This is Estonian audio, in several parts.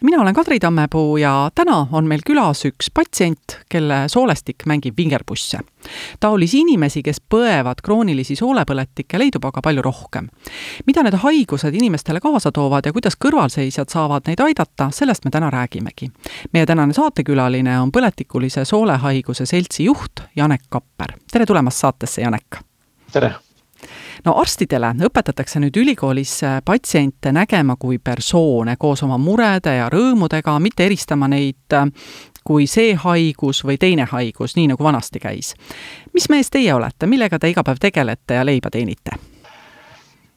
mina olen Kadri Tammepuu ja täna on meil külas üks patsient, kelle soolestik mängib vingerpusse. taolisi inimesi, kes põevad kroonilisi soolepõletikke, leidub aga palju rohkem. mida need haigused inimestele kaasa toovad ja kuidas kõrvalseisjad saavad neid aidata, sellest me täna räägimegi. meie tänane saatekülaline on põletikulise soolehaiguse seltsi juht Janek Kapper. tere tulemast saatesse, Janek! tere! No arstidele õpetatakse nüüd ülikoolis äh, patsiente nägema kui persoone koos oma murede ja rõõmudega, mitte eristama neid äh, kui see haigus või teine haigus, nii nagu vanasti käis. mis mees teie olete, millega te iga päev tegelete ja leiba teenite?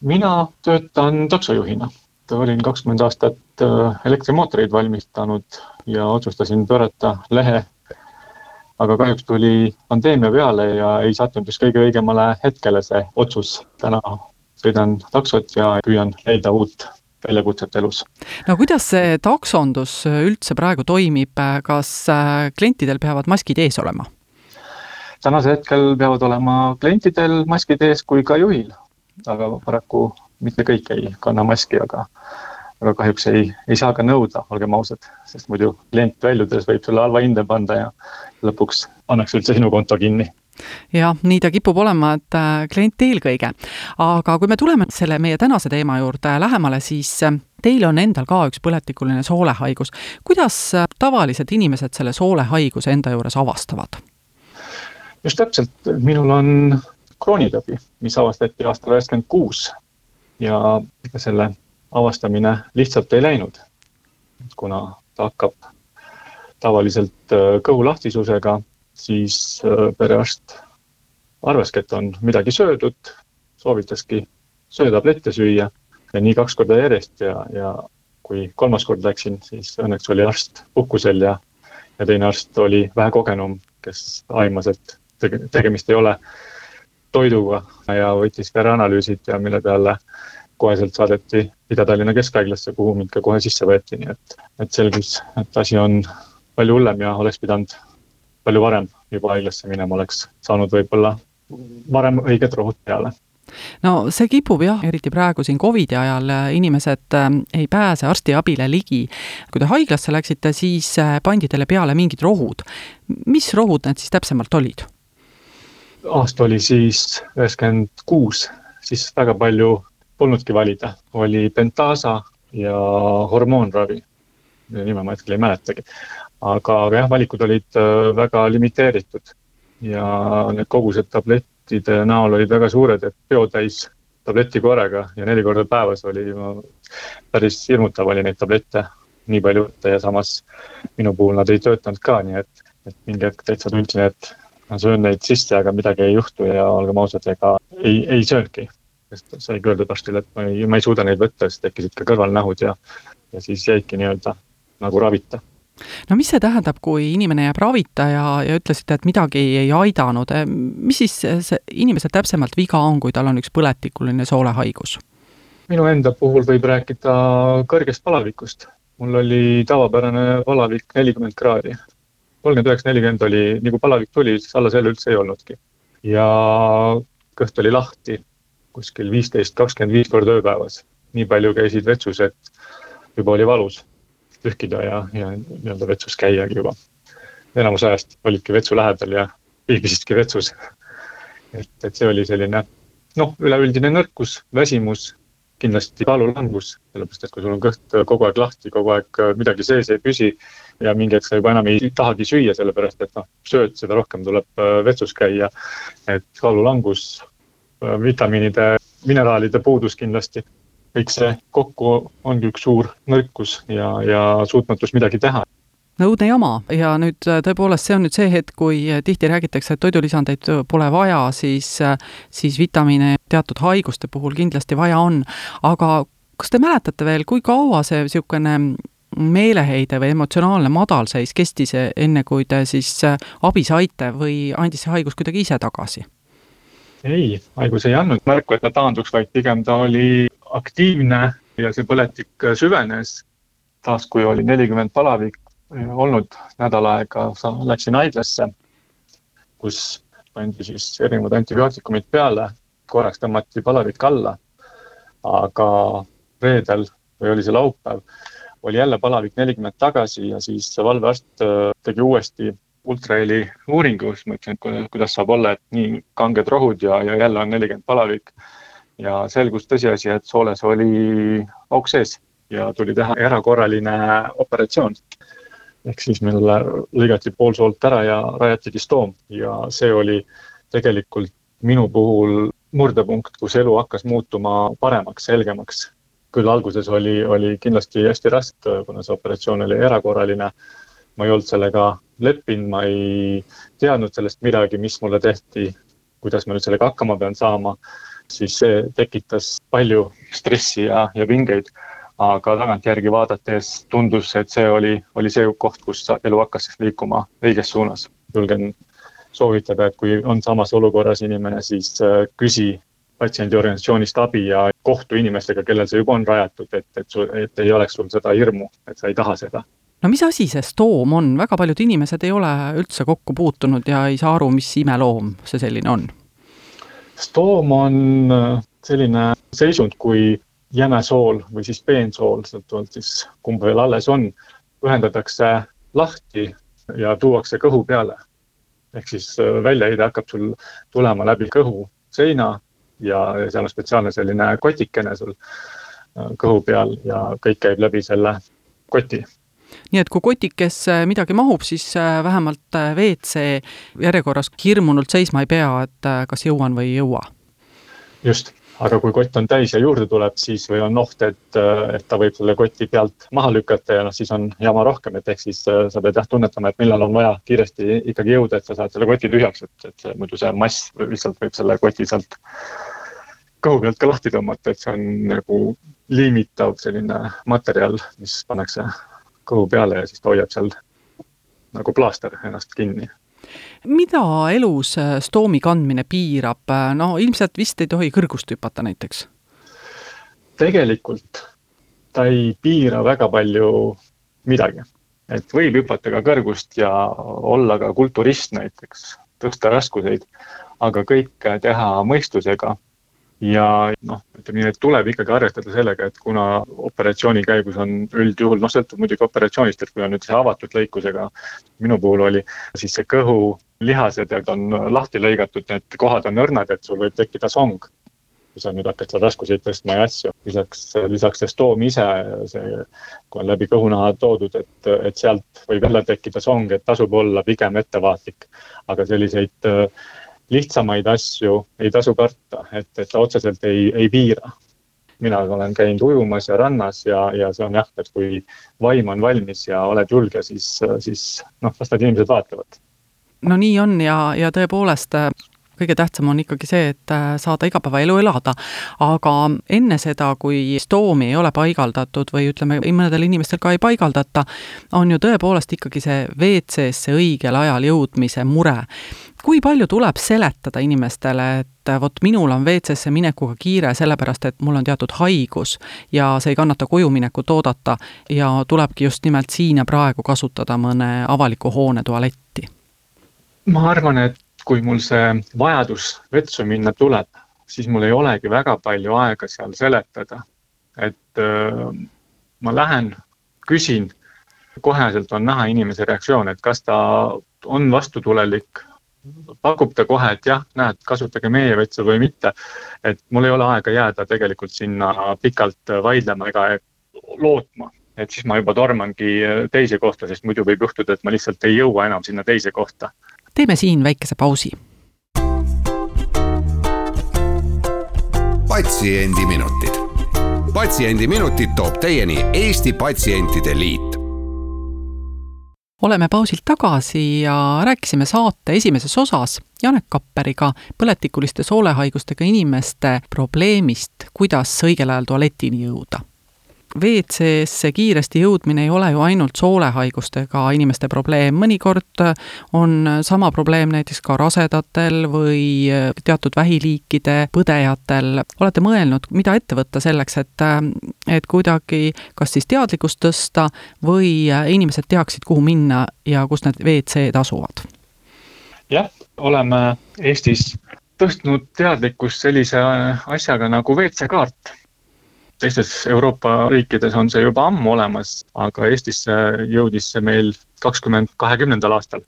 mina töötan taksojuhina. olin kakskümmend aastat äh, elektrimootoreid valmistanud ja otsustasin pöörata lehe aga kahjuks tuli pandeemia peale ja ei sattunud just kõige õigemale hetkele see otsus. täna sõidan taksot ja püüan leida uut väljakutset elus. no kuidas see taksondus üldse praegu toimib, kas äh, klientidel peavad maskid ees olema? tänasel hetkel peavad olema klientidel maskid ees kui ka juhil, aga paraku mitte kõik ei kanna maski, aga aga kahjuks ei, ei saa ka nõuda, olgem ausad, sest muidu klient väljudes võib sulle halva hinde panda ja lõpuks pannakse üldse sinu konto kinni jah, nii ta kipub olema, et äh, klient eelkõige. aga kui me tuleme selle meie tänase teema juurde lähemale, siis äh, teil on endal ka üks põletikuline soolehaigus. kuidas äh, tavalised inimesed selle soolehaiguse enda juures avastavad? just täpselt, minul on kroonitõbi, mis avastati aastal üheksakümmend kuus ja selle avastamine lihtsalt ei läinud. kuna ta hakkab tavaliselt äh, kõhu lahtisusega, siis äh, perearst arvaski, et on midagi söödud, soovitaski söötablette süüa ja nii kaks korda järjest ja, ja kui kolmas kord läksin, siis õnneks oli arst puhkusel ja, ja teine arst oli vähekogenum, kes aimas, et tegemist ei ole toiduga ja võttis vereanalüüsid ja mille peale koheselt saadeti Ida-Tallinna Keskhaiglasse, kuhu mind ka kohe sisse võeti, nii et, et selgus, et asi on palju hullem ja oleks pidanud palju varem juba haiglasse minema, oleks saanud võib-olla varem õiged rohud peale no see kipub jah, eriti praegu siin Covidi ajal, inimesed äh, ei pääse arstiabile ligi. kui te haiglasse läksite, siis äh, pandi teile peale mingid rohud. mis rohud need siis täpsemalt olid? aasta oli siis üheksakümmend kuus, siis väga palju polnudki valida, oli Pentasa ja hormoonravi. nime ma hetkel ei mäletagi. aga, aga jah, valikud olid äh, väga limiteeritud ja need kogused tablettide näol olid väga suured, et peotäis tableti korraga ja neli korda päevas oli päris hirmutav oli neid tablette nii palju võtta ja samas minu puhul nad ei töötanud ka, nii et, et mingi hetk täitsa tundsin, et ma söön neid sisse, aga midagi ei juhtu ja olgem ausad, ega ei, ei söönudki sest saigi öeldud arstile, et ma ei, ma ei suuda neid võtta, siis tekkisid ka kõrvalnähud ja, ja siis jäidki nii-öelda nagu ravita no mis see tähendab, kui inimene jääb ravita ja, ja ütlesite, et midagi ei aidanud, mis siis see inimesel täpsemalt viga on, kui tal on üks põletikuline soolehaigus? minu enda puhul võib rääkida kõrgest palavikust. mul oli tavapärane palavik nelikümmend kraadi. kolmkümmend üheksa, nelikümmend oli, nii kui palavik tuli, siis alla selle üldse ei olnudki. ja kõht oli lahti, kuskil viisteist, kakskümmend viis korda ööpäevas. nii palju käisid vetsus, et juba oli valus pühkida ja, ja nii-öelda vetsus käiagi juba. enamus ajast olidki vetsu lähedal ja viibisidki vetsus. et, et see oli selline noh, üleüldine nõrkus, väsimus, kindlasti kaalulangus, sellepärast et kui sul on kõht kogu aeg lahti, kogu aeg midagi sees ei püsi ja mingi hetk sa juba enam ei tahagi süüa, sellepärast et noh, sööd, seda rohkem tuleb vetsus käia. et kaalulangus, vitamiinide, mineraalide puudus kindlasti. kõik see kokku ongi üks suur nõrkus ja, ja suutmatus midagi teha õudne jama ja nüüd äh, tõepoolest, see on nüüd see hetk, kui äh, tihti räägitakse, et toidulisandeid pole vaja, siis, siis vitamiine teatud haiguste puhul kindlasti vaja on. aga kas te mäletate veel, kui kaua see niisugune meeleheide või emotsionaalne madalseis kestis, enne kui te siis abi saite või andis see haigus kuidagi ise tagasi? Ei, haigus ei andnud märku, et ta taanduks, vaid pigem ta oli aktiivne ja see põletik süvenes. taas, kui oli nelikümmend palavik olnud nädal aega, läksin haiglasse, kus pandi siis erinevad antibiootikumid peale, korraks tõmmati palavik alla. aga reedel või oli see laupäev, oli jälle palavik nelikümmend tagasi ja siis valvearst äh, tegi uuesti ultraheli uuringu, siis ma ütlesin, et kuidas saab olla, et nii kanged rohud ja, ja jälle on nelikümmend palavik. ja selgus tõsiasi, et sooles oli auk sees ja tuli teha erakorraline operatsioon. ehk siis meil lõigati pool soolt ära ja rajati distoom ja see oli tegelikult minu puhul murdepunkt, kus elu hakkas muutuma paremaks, selgemaks. küll alguses oli, oli kindlasti hästi raske, kuna see operatsioon oli erakorraline. ma ei olnud sellega leppinud, ma ei teadnud sellest midagi, mis mulle tehti, kuidas ma nüüd sellega hakkama pean saama, siis see tekitas palju stressi ja, ja pingeid. aga tagantjärgi vaadates tundus, et see oli, oli see koht, kus elu hakkas liikuma õiges suunas. julgen soovitada, et kui on samas olukorras inimene, siis äh, küsi patsiendiorganisatsioonist abi ja kohtu inimestega, kellel see juba on rajatud, et, et et ei oleks sul seda hirmu, et sa ei taha seda no mis asi see stoom on, väga paljud inimesed ei ole üldse kokku puutunud ja ei saa aru, mis imeloom see selline on? stoom on äh, selline seisund, kui jämesool või siis peensool, sõltuvalt siis kumb veel alles on, ühendatakse lahti ja tuuakse kõhu peale. ehk siis äh, väljaheide hakkab sul tulema läbi kõhu seina ja seal on spetsiaalne selline kotikene sul äh, kõhu peal ja kõik käib läbi selle koti nii et kui kotikesse midagi mahub, siis äh, vähemalt äh, WC järjekorras hirmunult seisma ei pea, et äh, kas jõuan või ei jõua. just, aga kui kott on täis ja juurde tuleb, siis või on oht, et, et ta võib selle koti pealt maha lükata ja noh, siis on jama rohkem, et ehk siis sa pead jah tunnetama, et millal on vaja kiiresti ikkagi jõuda, et sa saad selle koti tühjaks, et, et muidu see mass lihtsalt võib selle koti sealt kõhu pealt ka lahti tõmmata, et see on nagu liimitav selline materjal, mis pannakse kõhu peale ja siis ta hoiab seal nagu plaaster ennast kinni. Mida elus äh, stoomi kandmine piirab, no ilmselt vist ei tohi kõrgust hüpata näiteks? tegelikult ta ei piira väga palju midagi, et võib hüpata ka kõrgust ja olla ka kulturist näiteks, tõsta raskuseid, aga kõike teha mõistusega ja noh, ütleme nii, et tuleb ikkagi arvestada sellega, et kuna operatsiooni käigus on üldjuhul, noh, sõltub muidugi operatsioonist, et kui on nüüd see avatud lõikusega, minu puhul oli, siis see kõhulihased on lahti lõigatud, need kohad on õrnad, et sul võib tekkida song. kui sa nüüd hakkad seal raskuseid tõstma ja asju, lisaks, lisaks see stoom ise, see, kui on läbi kõhunaha toodud, et, et sealt võib jälle tekkida song, et tasub olla pigem ettevaatlik. aga selliseid äh, lihtsamaid asju ei tasu karta, et, et ta otseselt ei, ei piira. mina olen käinud ujumas ja rannas ja, ja see on jah, et kui vaim on valmis ja oled julge, siis, siis noh, las need inimesed vaatavad. no nii on ja, ja tõepoolest kõige tähtsam on ikkagi see, et äh, saada igapäevaelu elada. aga enne seda, kui stoomi ei ole paigaldatud või ütleme, mõnedel inimestel ka ei paigaldata, on ju tõepoolest ikkagi see WC-sse õigel ajal jõudmise mure. kui palju tuleb seletada inimestele, et vot minul on WC-sse minekuga kiire, sellepärast et mul on teatud haigus ja see ei kannata kojuminekut oodata ja tulebki just nimelt siin ja praegu kasutada mõne avaliku hoone tualetti? ma arvan, et kui mul see vajadus vetsu minna tuleb, siis mul ei olegi väga palju aega seal seletada. et äh, ma lähen, küsin, koheselt on näha inimese reaktsioon, et kas ta on vastutulelik, pakub ta kohe, et jah, näed, kasutage meie vetsu või mitte. et mul ei ole aega jääda tegelikult sinna pikalt vaidlema ega lootma et siis ma juba tormangi teise kohta, sest muidu võib juhtuda, et ma lihtsalt ei jõua enam sinna teise kohta teeme siin väikese pausi. patsiendiminutid. patsiendiminutid toob teieni Eesti Patsientide Liit oleme pausilt tagasi ja rääkisime saate esimeses osas Janek Kapperiga põletikuliste soolehaigustega inimeste probleemist, kuidas õigel ajal tualetini jõuda WC-sse kiiresti jõudmine ei ole ju ainult soolehaigustega inimeste probleem, mõnikord on sama probleem näiteks ka rasedatel või teatud vähiliikide põdejatel. olete mõelnud, mida ette võtta selleks, et, et kuidagi kas siis teadlikkust tõsta või inimesed teaksid, kuhu minna ja kus need WC-d asuvad? jah, oleme Eestis tõstnud teadlikkust sellise asjaga nagu WC-kaart teistes Euroopa riikides on see juba ammu olemas, aga Eestisse jõudis see meil kakskümmend kahekümnendal aastal.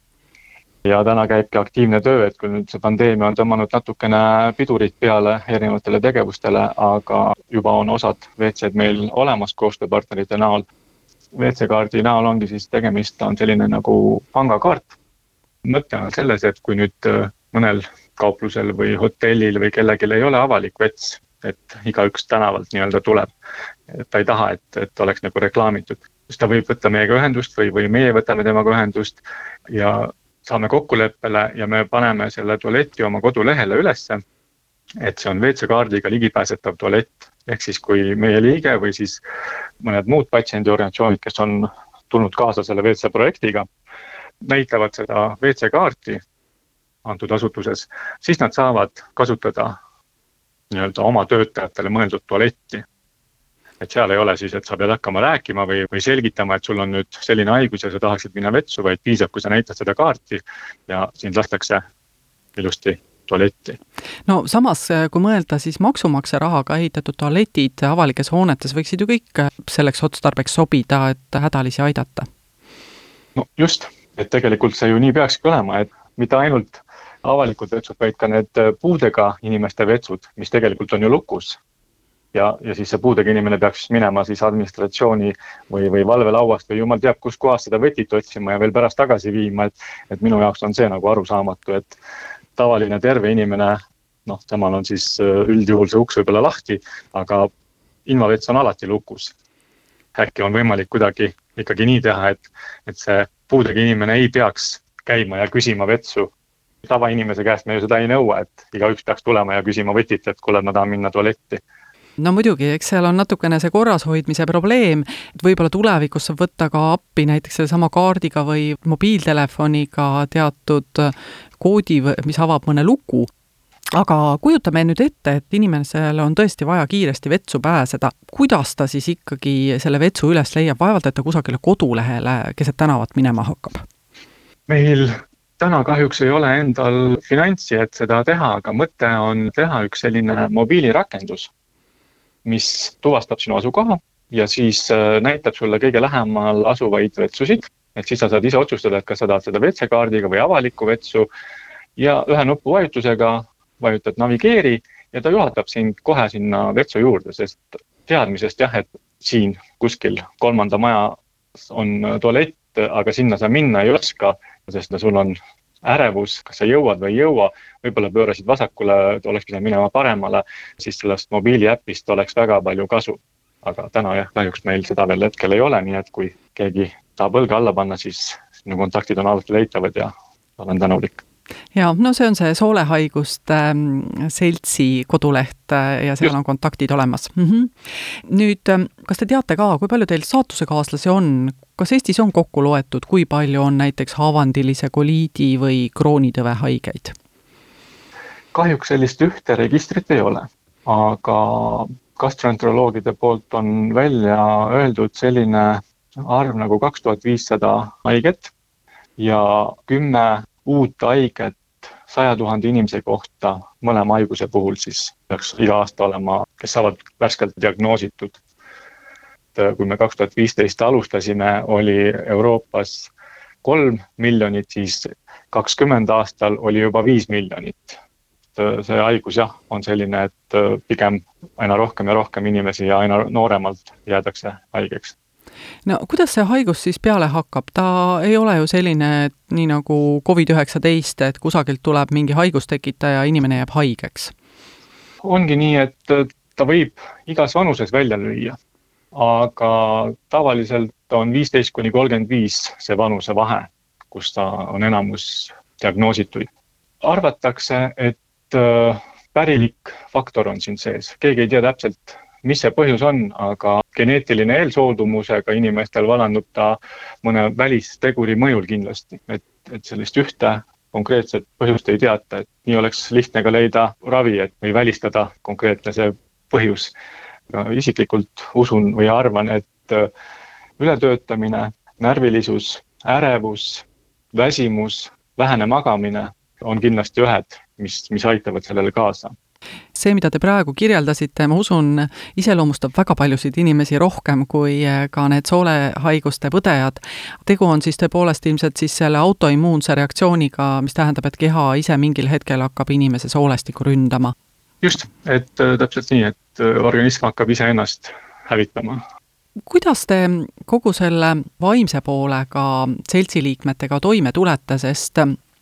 ja täna käibki aktiivne töö, et kui nüüd see pandeemia on tõmmanud natukene pidurit peale erinevatele tegevustele, aga juba on osad WC-d meil olemas koostööpartnerite näol. WC-kaardi näol ongi siis tegemist, on selline nagu pangakaart. mõte on selles, et kui nüüd mõnel kauplusel või hotellil või kellelgi ei ole avalik vets et igaüks tänavalt nii-öelda tuleb. et ta ei taha, et, et oleks nagu reklaamitud, siis ta võib võtta meiega ühendust või, või meie võtame temaga ühendust ja saame kokkuleppele ja me paneme selle tualeti oma kodulehele ülesse. et see on WC-kaardiga ligipääsetav tualett, ehk siis kui meie liige või siis mõned muud patsiendiorganisatsioonid, kes on tulnud kaasa selle WC projektiga, näitavad seda WC-kaarti antud asutuses, siis nad saavad kasutada nii-öelda oma töötajatele mõeldud tualetti. et seal ei ole siis, et sa pead hakkama rääkima või, või selgitama, et sul on nüüd selline haigus ja sa tahaksid minna vetsu, vaid piisab, kui sa näitad seda kaarti ja sind lastakse ilusti tualetti. no samas, kui mõelda, siis maksumaksja rahaga ehitatud tualetid avalikes hoonetes võiksid ju kõik selleks otstarbeks sobida, et hädalisi aidata. no just, et tegelikult see ju nii peakski olema, et mitte ainult avalikud vetsud, vaid ka need äh, puudega inimeste vetsud, mis tegelikult on ju lukus. ja, ja siis see puudega inimene peaks minema siis administratsiooni või, või valvelauast või jumal teab, kuskohast seda vetit otsima ja veel pärast tagasi viima, et. et minu jaoks on see nagu arusaamatu, et tavaline terve inimene, noh, temal on siis äh, üldjuhul see uks võib-olla lahti, aga invavets on alati lukus. äkki on võimalik kuidagi ikkagi nii teha, et, et see puudega inimene ei peaks käima ja küsima vetsu tavainimese käest me ju seda ei nõua, et igaüks peaks tulema ja küsima võtit, et kuule, ma tahan minna tualetti no muidugi, eks seal on natukene see korrashoidmise probleem, et võib-olla tulevikus saab võtta ka appi näiteks sellesama kaardiga või mobiiltelefoniga teatud koodi, mis avab mõne luku. aga kujutame nüüd ette, et inimesel on tõesti vaja kiiresti vetsu pääseda, kuidas ta siis ikkagi selle vetsu üles leiab, vaevalt et ta kusagile kodulehele keset tänavat minema hakkab? meil täna kahjuks ei ole endal finantsi, et seda teha, aga mõte on teha üks selline mobiilirakendus, mis tuvastab sinu asukoha ja siis äh, näitab sulle kõige lähemal asuvaid vetsusid. et siis sa saad ise otsustada, et kas sa tahad seda WC-kaardiga või avalikku vetsu ja ühe nupuvajutusega vajutad navigeeri ja ta juhatab sind kohe sinna vetsu juurde, sest teadmisest jah, et siin kuskil kolmanda maja on tualett, aga sinna sa minna ei oska sest no sul on ärevus, kas sa jõuad või ei jõua, võib-olla pöörasid vasakule, oleks pidanud minema paremale, siis sellest mobiiliäpist oleks väga palju kasu. aga täna jah, kahjuks meil seda veel hetkel ei ole, nii et kui keegi tahab õlga alla panna, siis minu kontaktid on alati leitavad ja olen tänulik ja no see on see soolehaiguste ähm, seltsi koduleht äh, ja seal Just. on kontaktid olemas mm. -hmm. nüüd, ähm, kas te teate ka, kui palju teil saatusekaaslasi on, kas Eestis on kokku loetud, kui palju on näiteks haavandilise koliidi või kroonitõve haigeid? kahjuks sellist ühte registrit ei ole, aga gastroenteroloogide poolt on välja öeldud selline arv nagu kaks tuhat viissada haiget ja kümme uut haiget saja tuhande inimese kohta mõlema haiguse puhul siis peaks iga aasta olema, kes saavad värskelt diagnoositud. et kui me kaks tuhat viisteist alustasime, oli Euroopas kolm miljonit, siis kakskümmend aastal oli juba viis miljonit. see haigus jah, on selline, et pigem aina rohkem ja rohkem inimesi ja aina nooremalt jäädakse haigeks no kuidas see haigus siis peale hakkab, ta ei ole ju selline, et nii nagu Covid-19, et kusagilt tuleb mingi haigustekitaja, inimene jääb haigeks? ongi nii, et ta võib igas vanuses välja lüüa, aga tavaliselt on viisteist kuni kolmkümmend viis see vanusevahe, kus ta on enamus diagnoositud. arvatakse, et äh, pärilik faktor on siin sees, keegi ei tea täpselt, mis see põhjus on, aga geneetiline eelsoodumusega inimestel vallandub ta mõne välisteguri mõjul kindlasti, et, et sellist ühte konkreetset põhjust ei teata, et nii oleks lihtne ka leida ravi, et või välistada konkreetne see põhjus. isiklikult usun või arvan, et äh, ületöötamine, närvilisus, ärevus, väsimus, vähene magamine on kindlasti ühed, mis, mis aitavad sellele kaasa see, mida te praegu kirjeldasite, ma usun, iseloomustab väga paljusid inimesi rohkem kui eh, ka need soolehaiguste põdejad. tegu on siis tõepoolest ilmselt siis selle autoimmuunse reaktsiooniga, mis tähendab, et keha ise mingil hetkel hakkab inimese soolestikku ründama. just, et äh, täpselt nii, et äh, organism hakkab iseennast hävitama kuidas te kogu selle vaimse poolega seltsiliikmetega toime tulete, sest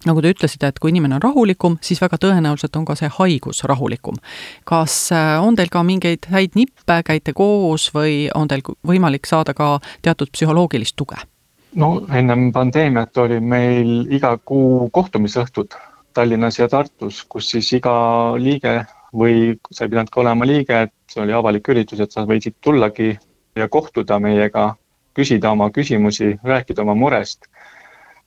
nagu te ütlesite, et kui inimene on rahulikum, siis väga tõenäoliselt on ka see haigus rahulikum. kas äh, on teil ka mingeid häid nippe, käite koos või on teil võimalik saada ka teatud psühholoogilist tuge? no ennem pandeemiat oli meil iga kuu kohtumisõhtud Tallinnas ja Tartus, kus siis iga liige või sa ei pidanud ka olema liige, et see oli avalik üritus, et sa võisid tullagi ja kohtuda meiega, küsida oma küsimusi, rääkida oma murest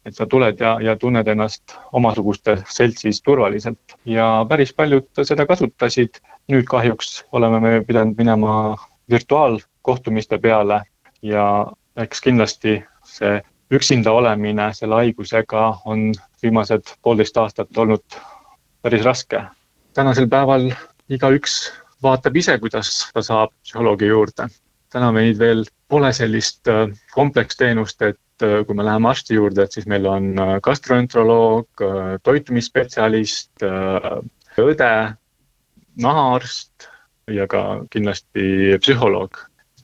et sa tuled ja, ja tunned ennast omasuguste seltsis turvaliselt ja päris paljud seda kasutasid. nüüd kahjuks oleme me pidanud minema virtuaalkohtumiste peale ja eks kindlasti see üksinda olemine selle haigusega on viimased poolteist aastat olnud päris raske. tänasel päeval igaüks vaatab ise, kuidas ta saab psühholoogi juurde. täna meid veel pole sellist äh, kompleksteenust, et Äh, kui me läheme arsti juurde, et siis meil on äh, gastroenteroloog, äh, toitumisspetsialist, õde, nahaarst ja ka kindlasti psühholoog,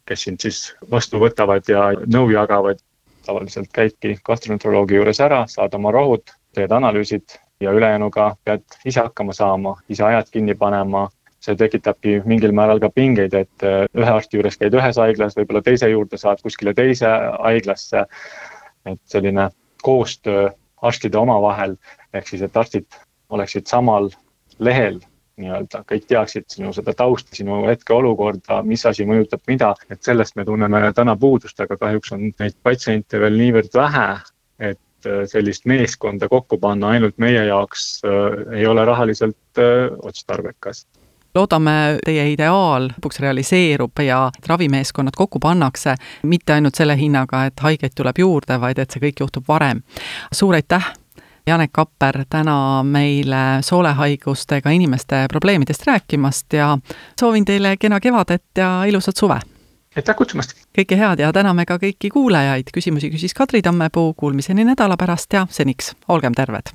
kes sind siis vastu võtavad ja nõu jagavad. tavaliselt käidki gastroenteroloogi juures ära, saad oma rohud, teed analüüsid ja ülejäänuga pead ise hakkama saama, ise ajad kinni panema see tekitabki mingil määral ka pingeid, et äh, ühe arsti juures käid ühes haiglas, võib-olla teise juurde saad kuskile teise haiglasse. et selline koostöö arstide omavahel, ehk siis, et arstid oleksid samal lehel nii-öelda, kõik teaksid sinu seda tausta, sinu hetkeolukorda, mis asi mõjutab mida, et sellest me tunneme täna puudust, aga kahjuks on neid patsiente veel niivõrd vähe, et äh, sellist meeskonda kokku panna ainult meie jaoks äh, ei ole rahaliselt äh, otstarbekas loodame, teie ideaal lõpuks realiseerub ja ravimeeskonnad kokku pannakse, mitte ainult selle hinnaga, et haigeid tuleb juurde, vaid et see kõik juhtub varem. suur aitäh! Janek Kapper täna meile soolehaigustega inimeste probleemidest rääkimast ja soovin teile kena kevadet ja ilusat suve! aitäh kutsumast! kõike head ja täname ka kõiki kuulajaid, küsimusi küsis Kadri Tammepuu, kuulmiseni nädala pärast ja seniks olgem terved!